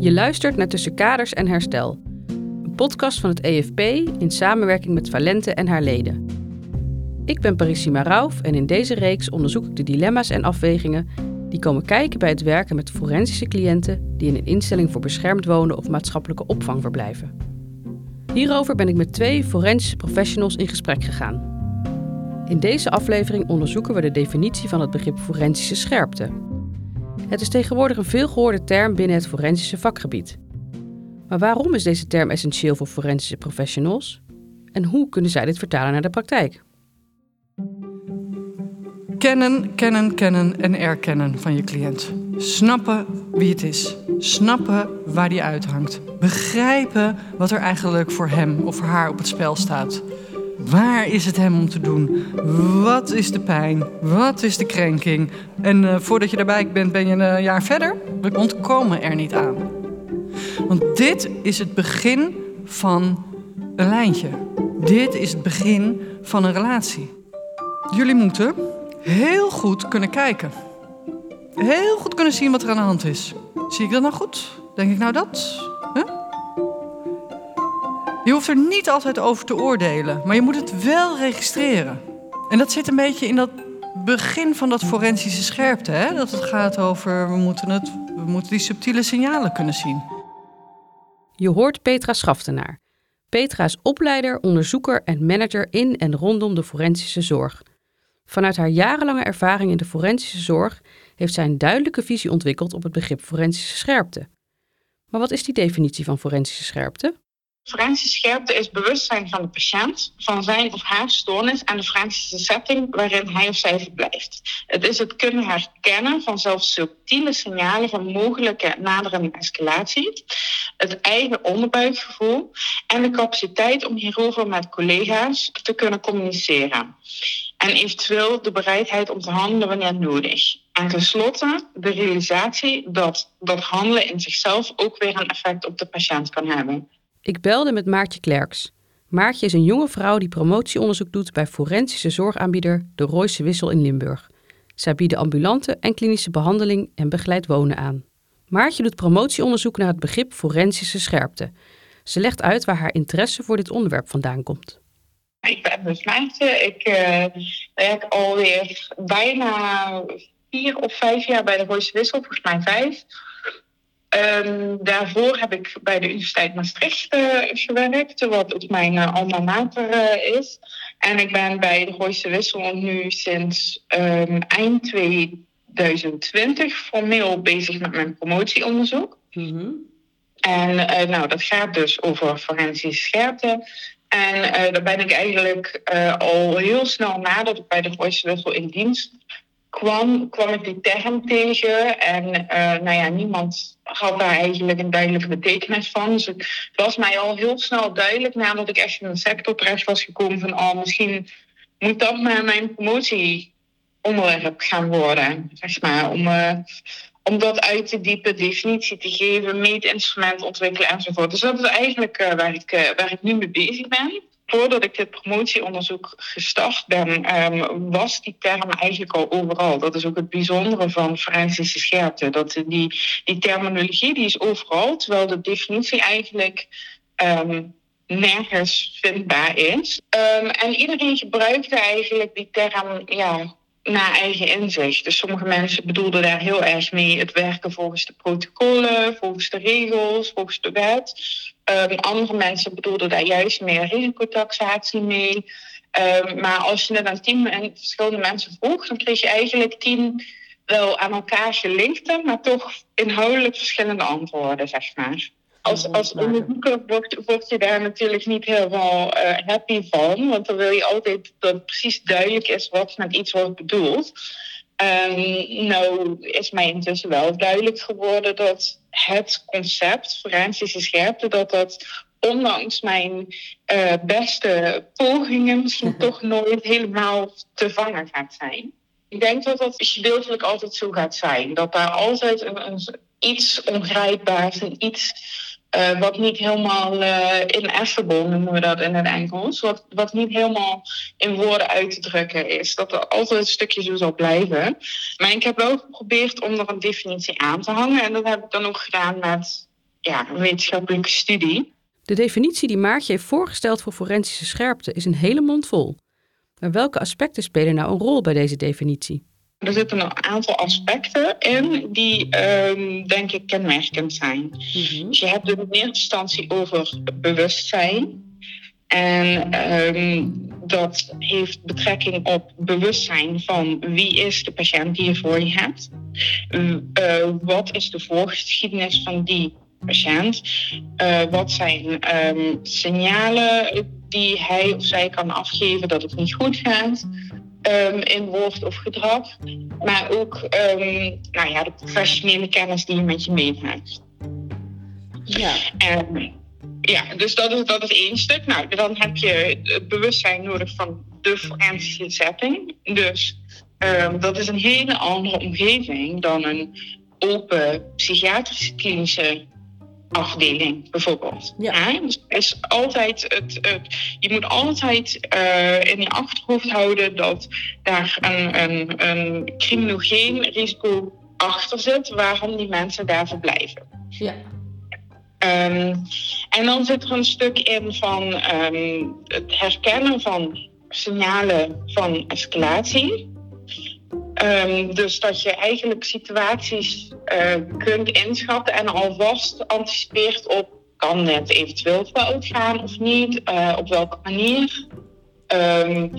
Je luistert naar Tussen Kaders en Herstel, een podcast van het EFP in samenwerking met Valente en haar leden. Ik ben Parissima Rauf en in deze reeks onderzoek ik de dilemma's en afwegingen die komen kijken bij het werken met forensische cliënten die in een instelling voor beschermd wonen of maatschappelijke opvang verblijven. Hierover ben ik met twee forensische professionals in gesprek gegaan. In deze aflevering onderzoeken we de definitie van het begrip forensische scherpte. Het is tegenwoordig een veelgehoorde term binnen het forensische vakgebied. Maar waarom is deze term essentieel voor forensische professionals? En hoe kunnen zij dit vertalen naar de praktijk? Kennen, kennen, kennen en erkennen van je cliënt. Snappen wie het is. Snappen waar die uithangt. Begrijpen wat er eigenlijk voor hem of haar op het spel staat. Waar is het hem om te doen? Wat is de pijn? Wat is de krenking? En uh, voordat je daarbij bent, ben je een jaar verder. We ontkomen er niet aan. Want dit is het begin van een lijntje. Dit is het begin van een relatie. Jullie moeten heel goed kunnen kijken. Heel goed kunnen zien wat er aan de hand is. Zie ik dat nou goed? Denk ik nou dat? Huh? Hoeft er niet altijd over te oordelen, maar je moet het wel registreren. En dat zit een beetje in dat begin van dat forensische scherpte. Hè? Dat het gaat over, we moeten, het, we moeten die subtiele signalen kunnen zien. Je hoort Petra Schaftenaar. Petra is opleider, onderzoeker en manager in en rondom de forensische zorg. Vanuit haar jarenlange ervaring in de forensische zorg heeft zij een duidelijke visie ontwikkeld op het begrip forensische scherpte. Maar wat is die definitie van forensische scherpte? Forensische scherpte is bewustzijn van de patiënt, van zijn of haar stoornis en de forensische setting waarin hij of zij verblijft. Het is het kunnen herkennen van zelfs subtiele signalen van mogelijke naderende escalatie, het eigen onderbuikgevoel en de capaciteit om hierover met collega's te kunnen communiceren. En eventueel de bereidheid om te handelen wanneer nodig. En tenslotte de realisatie dat dat handelen in zichzelf ook weer een effect op de patiënt kan hebben. Ik belde met Maartje Klerks. Maartje is een jonge vrouw die promotieonderzoek doet bij forensische zorgaanbieder De Royse Wissel in Limburg. Zij bieden ambulante en klinische behandeling en begeleid wonen aan. Maartje doet promotieonderzoek naar het begrip forensische scherpte. Ze legt uit waar haar interesse voor dit onderwerp vandaan komt. Ik ben dus Maartje. Ik uh, werk alweer bijna vier of vijf jaar bij de Royse Wissel, volgens mij vijf. Um, daarvoor heb ik bij de Universiteit Maastricht uh, gewerkt, wat ook mijn uh, alma mater uh, is. En ik ben bij de Gooise Wissel nu sinds um, eind 2020 formeel bezig met mijn promotieonderzoek. Mm -hmm. En nou, dat gaat dus over forensische scherpte. En daar ben ik eigenlijk al heel snel nadat ik bij de Gooise Wissel in dienst kwam, kwam ik die term tegen. En uh, nou ja, niemand had daar eigenlijk een duidelijke betekenis van. Dus het was mij al heel snel duidelijk nadat ik echt in een sector terecht was gekomen van oh, misschien moet dat maar mijn promotieonderwerp gaan worden. Zeg maar, om, uh, om dat uit te diepen, definitie te geven, meetinstrument ontwikkelen enzovoort. Dus dat is eigenlijk uh, waar, ik, waar ik nu mee bezig ben voordat ik dit promotieonderzoek gestart ben, um, was die term eigenlijk al overal. Dat is ook het bijzondere van forensische scherpte. Dat die, die terminologie die is overal, terwijl de definitie eigenlijk um, nergens vindbaar is. Um, en iedereen gebruikte eigenlijk die term ja, naar eigen inzicht. Dus sommige mensen bedoelden daar heel erg mee het werken volgens de protocollen, volgens de regels, volgens de wet. Um, andere mensen bedoelden daar juist meer risicotaxatie mee. Um, maar als je het aan tien verschillende mensen vroeg, dan kreeg je eigenlijk tien wel aan elkaar gelinkte, maar toch inhoudelijk verschillende antwoorden, zeg maar. Als, als onderzoeker word, word je daar natuurlijk niet helemaal uh, happy van, want dan wil je altijd dat precies duidelijk is wat met iets wordt bedoeld. Um, nou is mij intussen wel duidelijk geworden dat het concept forensische scherpte, dat dat ondanks mijn uh, beste pogingen misschien toch nooit helemaal te vangen gaat zijn. Ik denk dat dat gedeeltelijk altijd zo gaat zijn. Dat daar altijd een, een iets ongrijpbaars, een iets uh, wat niet helemaal uh, ineffable noemen we dat in het Engels. Wat, wat niet helemaal in woorden uit te drukken is. Dat er altijd een stukje zo zal blijven. Maar ik heb wel geprobeerd om er een definitie aan te hangen. En dat heb ik dan ook gedaan met ja, een wetenschappelijke studie. De definitie die Maartje heeft voorgesteld voor forensische scherpte is een hele mond vol. Maar welke aspecten spelen nou een rol bij deze definitie? Er zitten een aantal aspecten in die, um, denk ik, kenmerkend zijn. Mhm. Dus je hebt het in eerste instantie over bewustzijn. En um, dat heeft betrekking op bewustzijn van wie is de patiënt die je voor je hebt. Uh, wat is de voorgeschiedenis van die patiënt? Uh, wat zijn um, signalen die hij of zij kan afgeven dat het niet goed gaat? Um, in woord of gedrag. Maar ook um, nou ja, de professionele kennis die je met je meeneemt. Ja. En, ja, dus dat is, dat is één stuk. Nou, dan heb je het bewustzijn nodig van de forensische setting. Dus um, dat is een hele andere omgeving dan een open psychiatrische klinische afdeling, bijvoorbeeld. Ja. Dus is altijd het, het, je moet altijd uh, in je achterhoofd houden dat daar een, een, een criminogeen risico achter zit waarom die mensen daar verblijven. Ja. Um, en dan zit er een stuk in van um, het herkennen van signalen van escalatie. Um, dus dat je eigenlijk situaties uh, kunt inschatten en alvast anticipeert op kan het eventueel fout gaan of niet, uh, op welke manier. Um,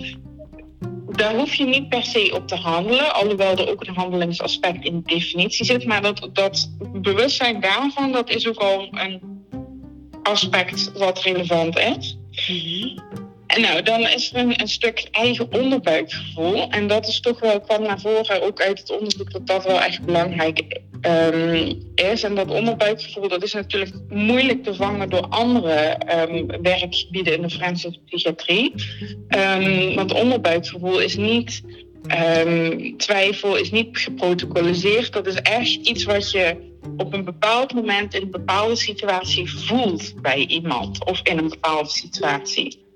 daar hoef je niet per se op te handelen, alhoewel er ook een handelingsaspect in de definitie zit. Maar dat, dat bewustzijn daarvan, dat is ook al een aspect wat relevant is. Mm nou, dan is er een, stuk eigen onderbuikgevoel. En dat is toch wel, kwam naar voren ook uit het onderzoek dat dat wel echt belangrijk um, is. En dat onderbuikgevoel, dat is natuurlijk moeilijk te vangen door andere um, werkgebieden in de forensische psychiatrie. Um, want onderbuikgevoel is niet twijfel, is niet geprotocoliseerd. Dat is echt iets wat je op een bepaald moment in een bepaalde situatie voelt bij iemand of in een bepaalde situatie.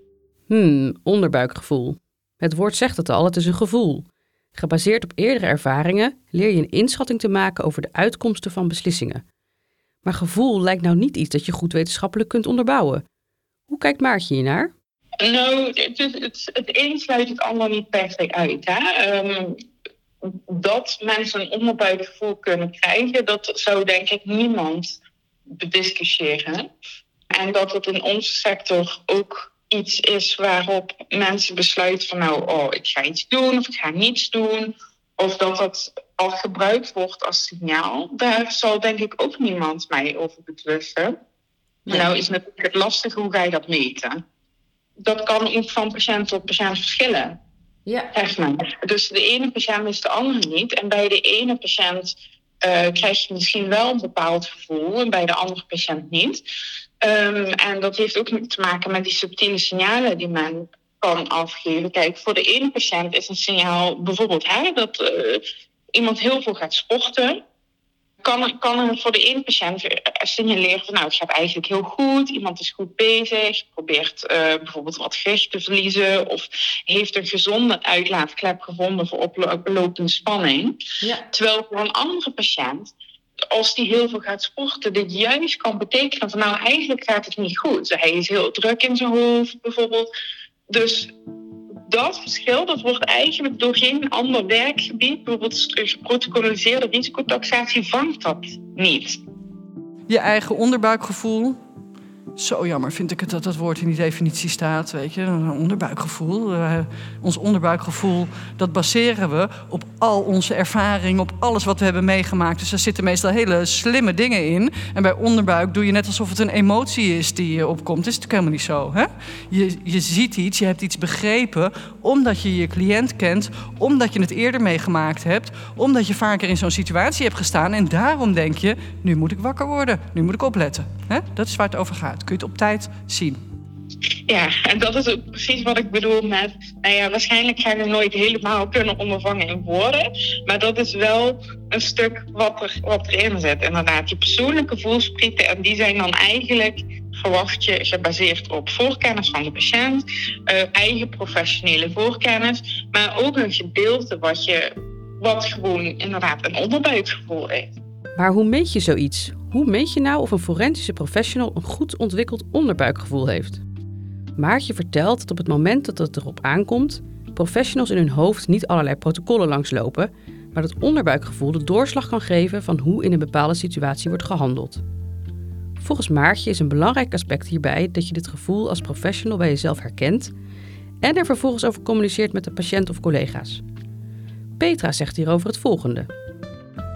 Hmm, onderbuikgevoel. Het woord zegt het al, het is een gevoel. Gebaseerd op eerdere ervaringen leer je een inschatting te maken over de uitkomsten van beslissingen. Maar gevoel lijkt nou niet iets dat je goed wetenschappelijk kunt onderbouwen. Hoe kijkt Maartje hiernaar? Nou, het, het, het een sluit het ander niet per se uit. Hè? Um, dat mensen een onderbuikgevoel kunnen krijgen, dat zou denk ik niemand bediscussiëren. En dat het in onze sector ook iets is waarop mensen besluiten van nou, oh, ik ga iets doen of ik ga niets doen. Of dat dat al gebruikt wordt als signaal. Daar zal denk ik ook niemand mij over betwisten. Ja. Nou is het natuurlijk lastig hoe ga je dat meten. Dat kan ook van patiënt tot patiënt verschillen. Ja. Echt maar. Dus de ene patiënt is de andere niet. En bij de ene patiënt uh, krijg je misschien wel een bepaald gevoel en bij de andere patiënt niet. Um, en dat heeft ook te maken met die subtiele signalen die men kan afgeven. Kijk, voor de ene patiënt is een signaal bijvoorbeeld hè, dat uh, iemand heel veel gaat sporten. Kan, kan er voor de ene patiënt signaleren van nou, het gaat eigenlijk heel goed, iemand is goed bezig, probeert uh, bijvoorbeeld wat gewicht te verliezen of heeft een gezonde uitlaatklep gevonden voor oplopende spanning. Ja. Terwijl voor een andere patiënt als die heel veel gaat sporten, dit juist kan betekenen van nou eigenlijk gaat het niet goed. Hij is heel druk in zijn hoofd bijvoorbeeld. Dus dat verschil dat wordt eigenlijk door geen ander werkgebied, bijvoorbeeld geprotocoliseerde risicotaxatie, vangt dat niet. Je eigen onderbuikgevoel, zo jammer vind ik het dat dat woord in die definitie staat. Weet je, een onderbuikgevoel. Uh, ons onderbuikgevoel, dat baseren we op al onze ervaring, op alles wat we hebben meegemaakt. Dus daar zitten meestal hele slimme dingen in. En bij onderbuik doe je net alsof het een emotie is die opkomt. Dat is natuurlijk helemaal niet zo. Hè? Je, je ziet iets, je hebt iets begrepen, omdat je je cliënt kent, omdat je het eerder meegemaakt hebt, omdat je vaker in zo'n situatie hebt gestaan. En daarom denk je, nu moet ik wakker worden, nu moet ik opletten. Hè? Dat is waar het over gaat kun op tijd zien. Ja, en dat is ook precies wat ik bedoel met, nou ja, waarschijnlijk ga je nooit helemaal kunnen ondervangen in woorden, maar dat is wel een stuk wat, er, wat erin zit. Inderdaad, je persoonlijke voelsprieten, en die zijn dan eigenlijk, verwacht je, gebaseerd op voorkennis van de patiënt, uh, eigen professionele voorkennis, maar ook een gedeelte wat je, wat gewoon inderdaad een onderbuikgevoel is. Maar hoe meet je zoiets? Hoe meet je nou of een forensische professional een goed ontwikkeld onderbuikgevoel heeft? Maartje vertelt dat op het moment dat het erop aankomt, professionals in hun hoofd niet allerlei protocollen langslopen, maar dat onderbuikgevoel de doorslag kan geven van hoe in een bepaalde situatie wordt gehandeld. Volgens Maartje is een belangrijk aspect hierbij dat je dit gevoel als professional bij jezelf herkent en er vervolgens over communiceert met de patiënt of collega's. Petra zegt hierover het volgende.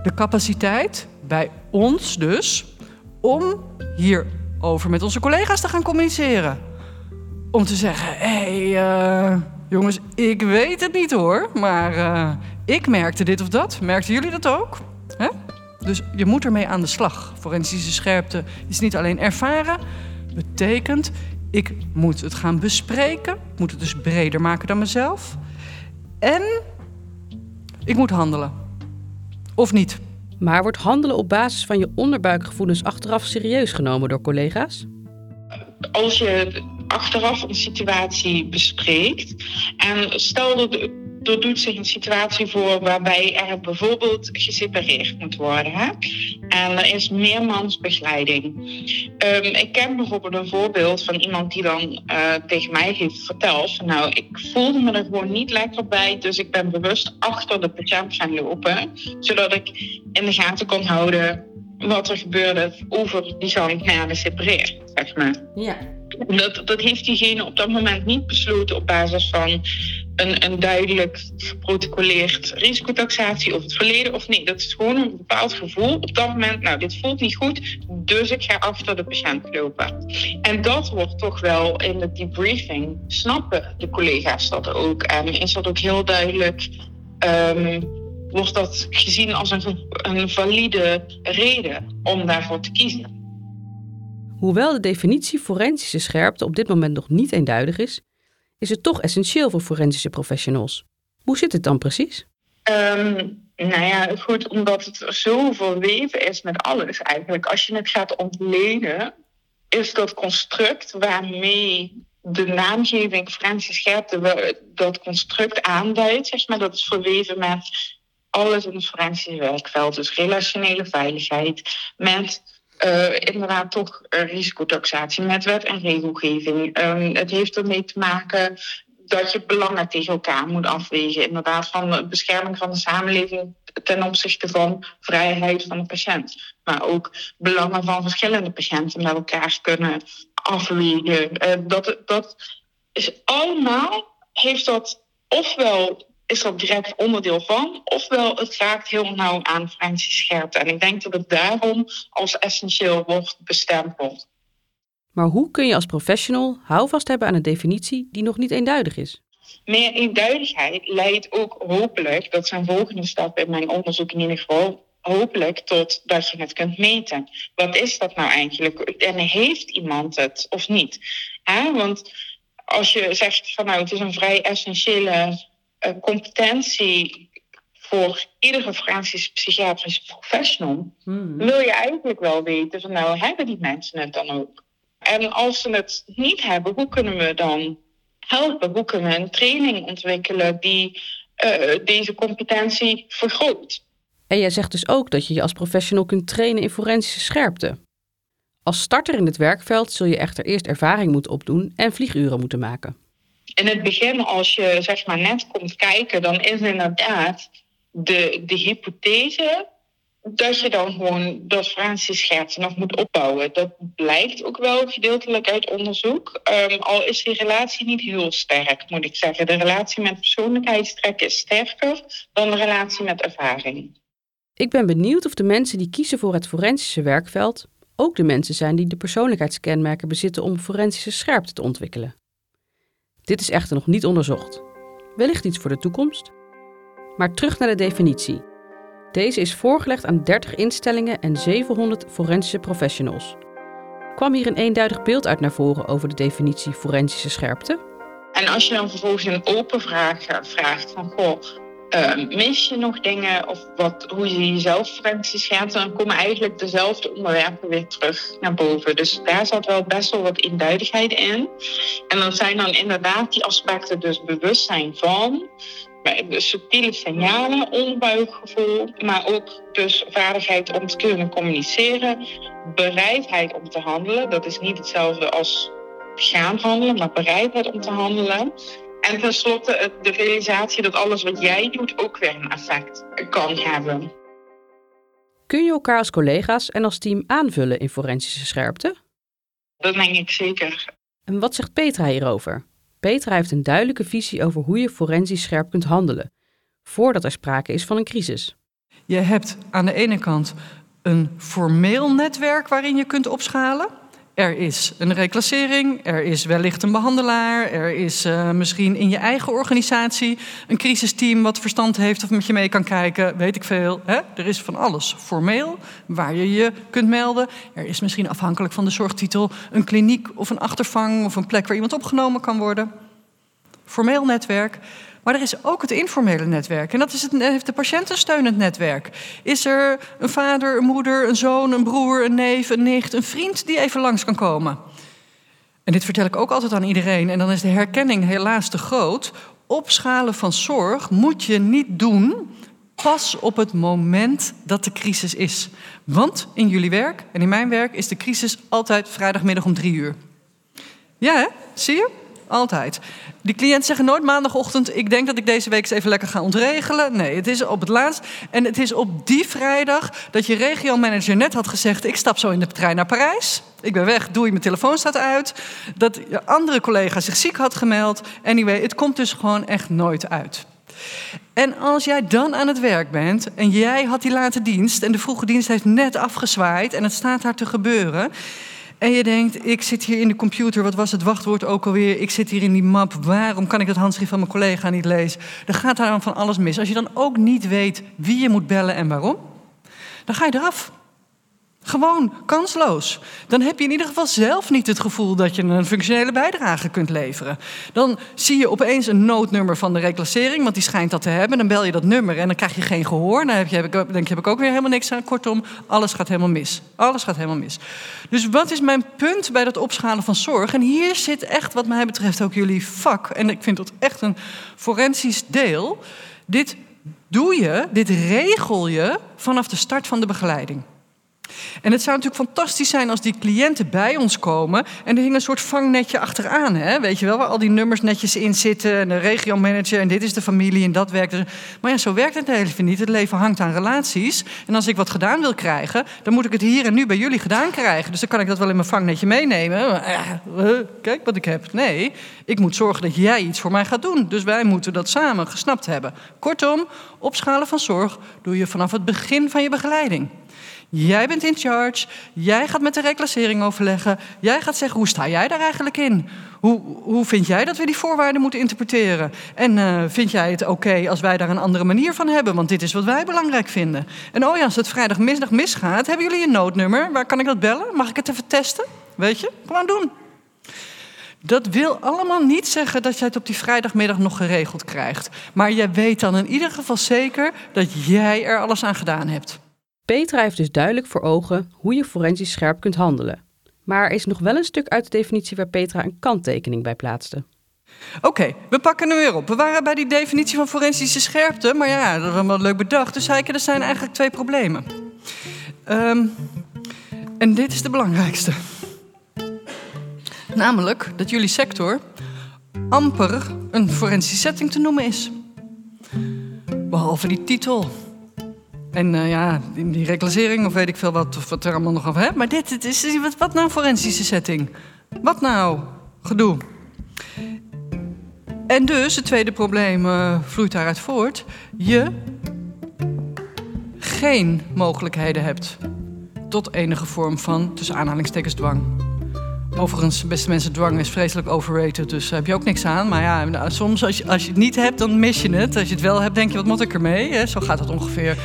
De capaciteit, bij ons dus, om hierover met onze collega's te gaan communiceren. Om te zeggen, hé hey, uh, jongens, ik weet het niet hoor, maar uh, ik merkte dit of dat. Merkten jullie dat ook? Hè? Dus je moet ermee aan de slag. Forensische scherpte is niet alleen ervaren, betekent ik moet het gaan bespreken, moet het dus breder maken dan mezelf. En ik moet handelen. Of niet. Maar wordt handelen op basis van je onderbuikgevoelens achteraf serieus genomen door collega's? Als je achteraf een situatie bespreekt en stel dat doet zich een situatie voor waarbij er bijvoorbeeld gesepareerd moet worden. Hè? En er is meermansbegeleiding. Um, ik ken bijvoorbeeld een voorbeeld van iemand die dan uh, tegen mij heeft verteld: van, Nou, ik voelde me er gewoon niet lekker bij, dus ik ben bewust achter de patiënt gaan lopen, zodat ik in de gaten kon houden wat er gebeurde over die gang na de separeerd, zeg maar. Ja. Dat, dat heeft diegene op dat moment niet besloten op basis van een, een duidelijk geprotocoleerd risicotaxatie of het verleden of nee. Dat is gewoon een bepaald gevoel. Op dat moment, nou, dit voelt niet goed, dus ik ga achter de patiënt lopen. En dat wordt toch wel in de debriefing, snappen de collega's dat ook. En is dat ook heel duidelijk, um, wordt dat gezien als een, een valide reden om daarvoor te kiezen. Hoewel de definitie forensische scherpte op dit moment nog niet eenduidig is, is het toch essentieel voor forensische professionals. Hoe zit het dan precies? Um, nou ja, goed, omdat het zo verweven is met alles eigenlijk. Als je het gaat ontleden, is dat construct waarmee de naamgeving forensische scherpte dat construct aanduidt, zeg maar, dat is verweven met alles in het forensische werkveld. Dus relationele veiligheid, met inderdaad toch risicotaxatie met wet en regelgeving. Um, het heeft ermee te maken dat je belangen tegen elkaar moet afwegen. Inderdaad, van bescherming van de samenleving ten opzichte van vrijheid van de patiënt. Maar ook belangen van verschillende patiënten met elkaar kunnen afwegen. Uh, dat, dat is allemaal, heeft dat ofwel is dat direct onderdeel van, ofwel het raakt heel nauw aan forensische scherpte. En ik denk dat het daarom als essentieel wordt bestempeld. Maar hoe kun je als professional houvast hebben aan een definitie die nog niet eenduidig is? Meer eenduidigheid leidt ook hopelijk, dat zijn volgende stappen in mijn onderzoek in ieder geval, hopelijk tot dat je het kunt meten. Wat is dat nou eigenlijk? En heeft iemand het of niet? Want als je zegt van nou het is een vrij essentiële competentie voor iedere forensisch psychiatrische professional, hmm. wil je eigenlijk wel weten van nou hebben die mensen het dan ook? En als ze het niet hebben, hoe kunnen we dan helpen? Hoe kunnen we een training ontwikkelen die uh, deze competentie vergroot? En jij zegt dus ook dat je je als professional kunt trainen in forensische scherpte. Als starter in het werkveld zul je echter eerst ervaring moeten opdoen en vlieguren moeten maken in het begin, als je zeg maar net komt kijken, dan is inderdaad de, de hypothese dat je dan gewoon dat Francis scherpte nog moet opbouwen. Dat blijkt ook wel gedeeltelijk uit onderzoek. Um, al is die relatie niet heel sterk, moet ik zeggen. De relatie met persoonlijkheidstrekken is sterker dan de relatie met ervaring. Ik ben benieuwd of de mensen die kiezen voor het forensische werkveld ook de mensen zijn die de persoonlijkheidskenmerken bezitten om forensische scherpte te ontwikkelen. Dit is echter nog niet onderzocht. Wellicht iets voor de toekomst. Maar terug naar de definitie. Deze is voorgelegd aan 30 instellingen en 700 forensische professionals. Kwam hier een eenduidig beeld uit naar voren over de definitie forensische scherpte? En als je dan vervolgens een open vraag vraagt van goh, uh, mis je nog dingen of wat, hoe je jezelf forensisch gaat, dan komen eigenlijk dezelfde onderwerpen weer terug naar boven. Dus daar zat wel best wel wat eenduidigheid in. En dan zijn dan inderdaad die aspecten, dus bewustzijn van, subtiele signalen, onderbuikgevoel, maar ook dus vaardigheid om te kunnen communiceren, bereidheid om te handelen. Dat is niet hetzelfde als gaan handelen, maar bereidheid om te handelen. En tenslotte de realisatie dat alles wat jij doet ook weer een effect kan hebben. Kun je elkaar als collega's en als team aanvullen in forensische scherpte? Dat denk ik zeker. En wat zegt Petra hierover? Petra heeft een duidelijke visie over hoe je forensisch scherp kunt handelen, voordat er sprake is van een crisis. Je hebt aan de ene kant een formeel netwerk waarin je kunt opschalen. Er is een reclassering, er is wellicht een behandelaar, er is uh, misschien in je eigen organisatie een crisisteam wat verstand heeft of met je mee kan kijken, weet ik veel. Hè? Er is van alles formeel waar je je kunt melden. Er is misschien afhankelijk van de zorgtitel een kliniek of een achtervang of een plek waar iemand opgenomen kan worden. Formeel netwerk. Maar er is ook het informele netwerk. En dat is het, heeft de patiëntensteunend netwerk. Is er een vader, een moeder, een zoon, een broer, een neef, een nicht, een vriend die even langs kan komen? En dit vertel ik ook altijd aan iedereen. En dan is de herkenning helaas te groot. Opschalen van zorg moet je niet doen pas op het moment dat de crisis is. Want in jullie werk en in mijn werk is de crisis altijd vrijdagmiddag om drie uur. Ja, hè? zie je? Altijd. Die cliënten zeggen nooit maandagochtend: Ik denk dat ik deze week eens even lekker ga ontregelen. Nee, het is op het laatst. En het is op die vrijdag dat je regiomanager net had gezegd: Ik stap zo in de trein naar Parijs. Ik ben weg, doe je mijn telefoon staat uit. Dat je andere collega zich ziek had gemeld. Anyway, het komt dus gewoon echt nooit uit. En als jij dan aan het werk bent en jij had die late dienst en de vroege dienst heeft net afgezwaaid en het staat daar te gebeuren en je denkt, ik zit hier in de computer, wat was het wachtwoord ook alweer? Ik zit hier in die map, waarom kan ik het handschrift van mijn collega niet lezen? Dan gaat daar dan van alles mis. Als je dan ook niet weet wie je moet bellen en waarom, dan ga je eraf. Gewoon kansloos. Dan heb je in ieder geval zelf niet het gevoel dat je een functionele bijdrage kunt leveren. Dan zie je opeens een noodnummer van de reclassering, want die schijnt dat te hebben. Dan bel je dat nummer en dan krijg je geen gehoor. Dan heb je, denk ik, heb ik ook weer helemaal niks aan. Kortom, alles gaat helemaal mis. Alles gaat helemaal mis. Dus wat is mijn punt bij dat opschalen van zorg? En hier zit echt, wat mij betreft, ook jullie vak. En ik vind dat echt een forensisch deel. Dit doe je, dit regel je vanaf de start van de begeleiding. En het zou natuurlijk fantastisch zijn als die cliënten bij ons komen en er hing een soort vangnetje achteraan, hè? weet je wel, waar al die nummers netjes in zitten en de regiomanager en dit is de familie en dat werkt. Maar ja, zo werkt het even niet. Het leven hangt aan relaties en als ik wat gedaan wil krijgen, dan moet ik het hier en nu bij jullie gedaan krijgen. Dus dan kan ik dat wel in mijn vangnetje meenemen. Uh, kijk wat ik heb. Nee, ik moet zorgen dat jij iets voor mij gaat doen. Dus wij moeten dat samen gesnapt hebben. Kortom, opschalen van zorg doe je vanaf het begin van je begeleiding. Jij bent in charge. Jij gaat met de reclassering overleggen. Jij gaat zeggen, hoe sta jij daar eigenlijk in? Hoe, hoe vind jij dat we die voorwaarden moeten interpreteren? En uh, vind jij het oké als wij daar een andere manier van hebben? Want dit is wat wij belangrijk vinden. En oh ja, als het vrijdagmiddag misgaat, hebben jullie een noodnummer? Waar kan ik dat bellen? Mag ik het even testen? Weet je, gewoon doen. Dat wil allemaal niet zeggen dat jij het op die vrijdagmiddag nog geregeld krijgt. Maar jij weet dan in ieder geval zeker dat jij er alles aan gedaan hebt. Petra heeft dus duidelijk voor ogen hoe je forensisch scherp kunt handelen. Maar er is nog wel een stuk uit de definitie waar Petra een kanttekening bij plaatste. Oké, we pakken hem weer op. We waren bij die definitie van forensische scherpte, maar ja, dat was wel leuk bedacht. Dus ik, er zijn eigenlijk twee problemen. Um, en dit is de belangrijkste. Namelijk dat jullie sector amper een forensische setting te noemen is. Behalve die titel. En uh, ja, die, die reclassering of weet ik veel wat, wat er allemaal nog af hebt. Maar dit, dit is, wat, wat nou forensische setting? Wat nou gedoe? En dus, het tweede probleem uh, vloeit daaruit voort. Je geen mogelijkheden hebt tot enige vorm van, tussen aanhalingstekens, dwang. Overigens, beste mensen, dwang is vreselijk overrated, dus daar heb je ook niks aan. Maar ja, soms als je, als je het niet hebt, dan mis je het. Als je het wel hebt, denk je, wat moet ik ermee? Hè? Zo gaat het ongeveer.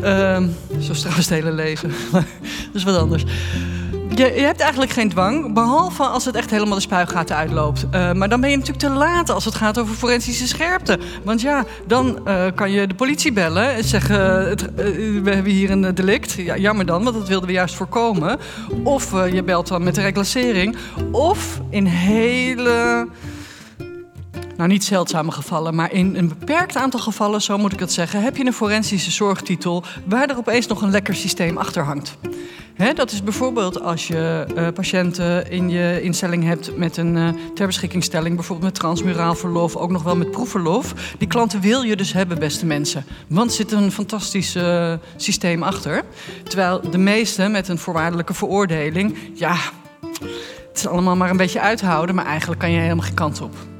Uh, zo is trouwens het hele leven. dat is wat anders. Je, je, hebt eigenlijk geen dwang, behalve als het echt helemaal de spuigaten uitloopt. Uh, maar dan ben je natuurlijk te laat als het gaat over forensische scherpte. Want ja, dan uh, kan je de politie bellen en zeggen: het, uh, We hebben hier een delict. Ja, jammer dan, want dat wilden we juist voorkomen. Of je belt dan met de reclassering. Of in hele nou niet zeldzame gevallen, maar in een beperkt aantal gevallen, zo moet ik het zeggen, heb je een forensische zorgtitel waar er opeens nog een lekker systeem achter hangt. Dat is bijvoorbeeld als je uh, patiënten in je instelling hebt met een uh, ter beschikkingstelling, bijvoorbeeld met transmuraal verlof, ook nog wel met proefverlof. Die klanten wil je dus hebben, beste mensen. Want er zit een fantastisch uh, systeem achter. Terwijl de meeste met een voorwaardelijke veroordeling, ja, het is allemaal maar een beetje uithouden, maar eigenlijk kan je helemaal geen kant op.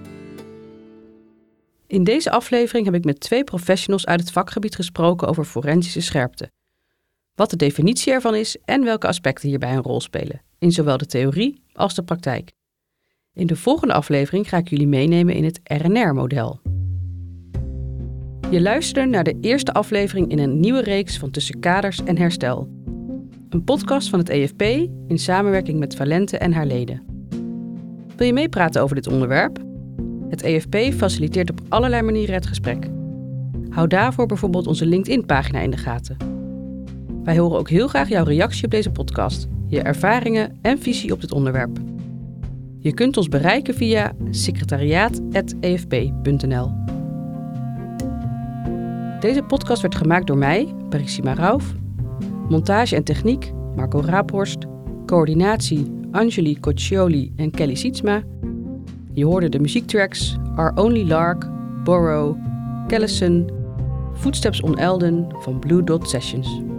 In deze aflevering heb ik met twee professionals uit het vakgebied gesproken over forensische scherpte wat de definitie ervan is en welke aspecten hierbij een rol spelen, in zowel de theorie als de praktijk. In de volgende aflevering ga ik jullie meenemen in het RNR-model. Je luistert naar de eerste aflevering in een nieuwe reeks van Tussen Kaders en Herstel. Een podcast van het EFP in samenwerking met Valente en haar leden. Wil je meepraten over dit onderwerp? Het EFP faciliteert op allerlei manieren het gesprek. Hou daarvoor bijvoorbeeld onze LinkedIn-pagina in de gaten. Wij horen ook heel graag jouw reactie op deze podcast, je ervaringen en visie op dit onderwerp. Je kunt ons bereiken via secretariaat.efp.nl. Deze podcast werd gemaakt door mij, Parissima Rauf. Montage en techniek, Marco Raaphorst. Coördinatie, Angeli Coccioli en Kelly Sietsma. Je hoorde de muziektracks Our Only Lark, Borrow, Callison, Footsteps on Elden van Blue Dot Sessions.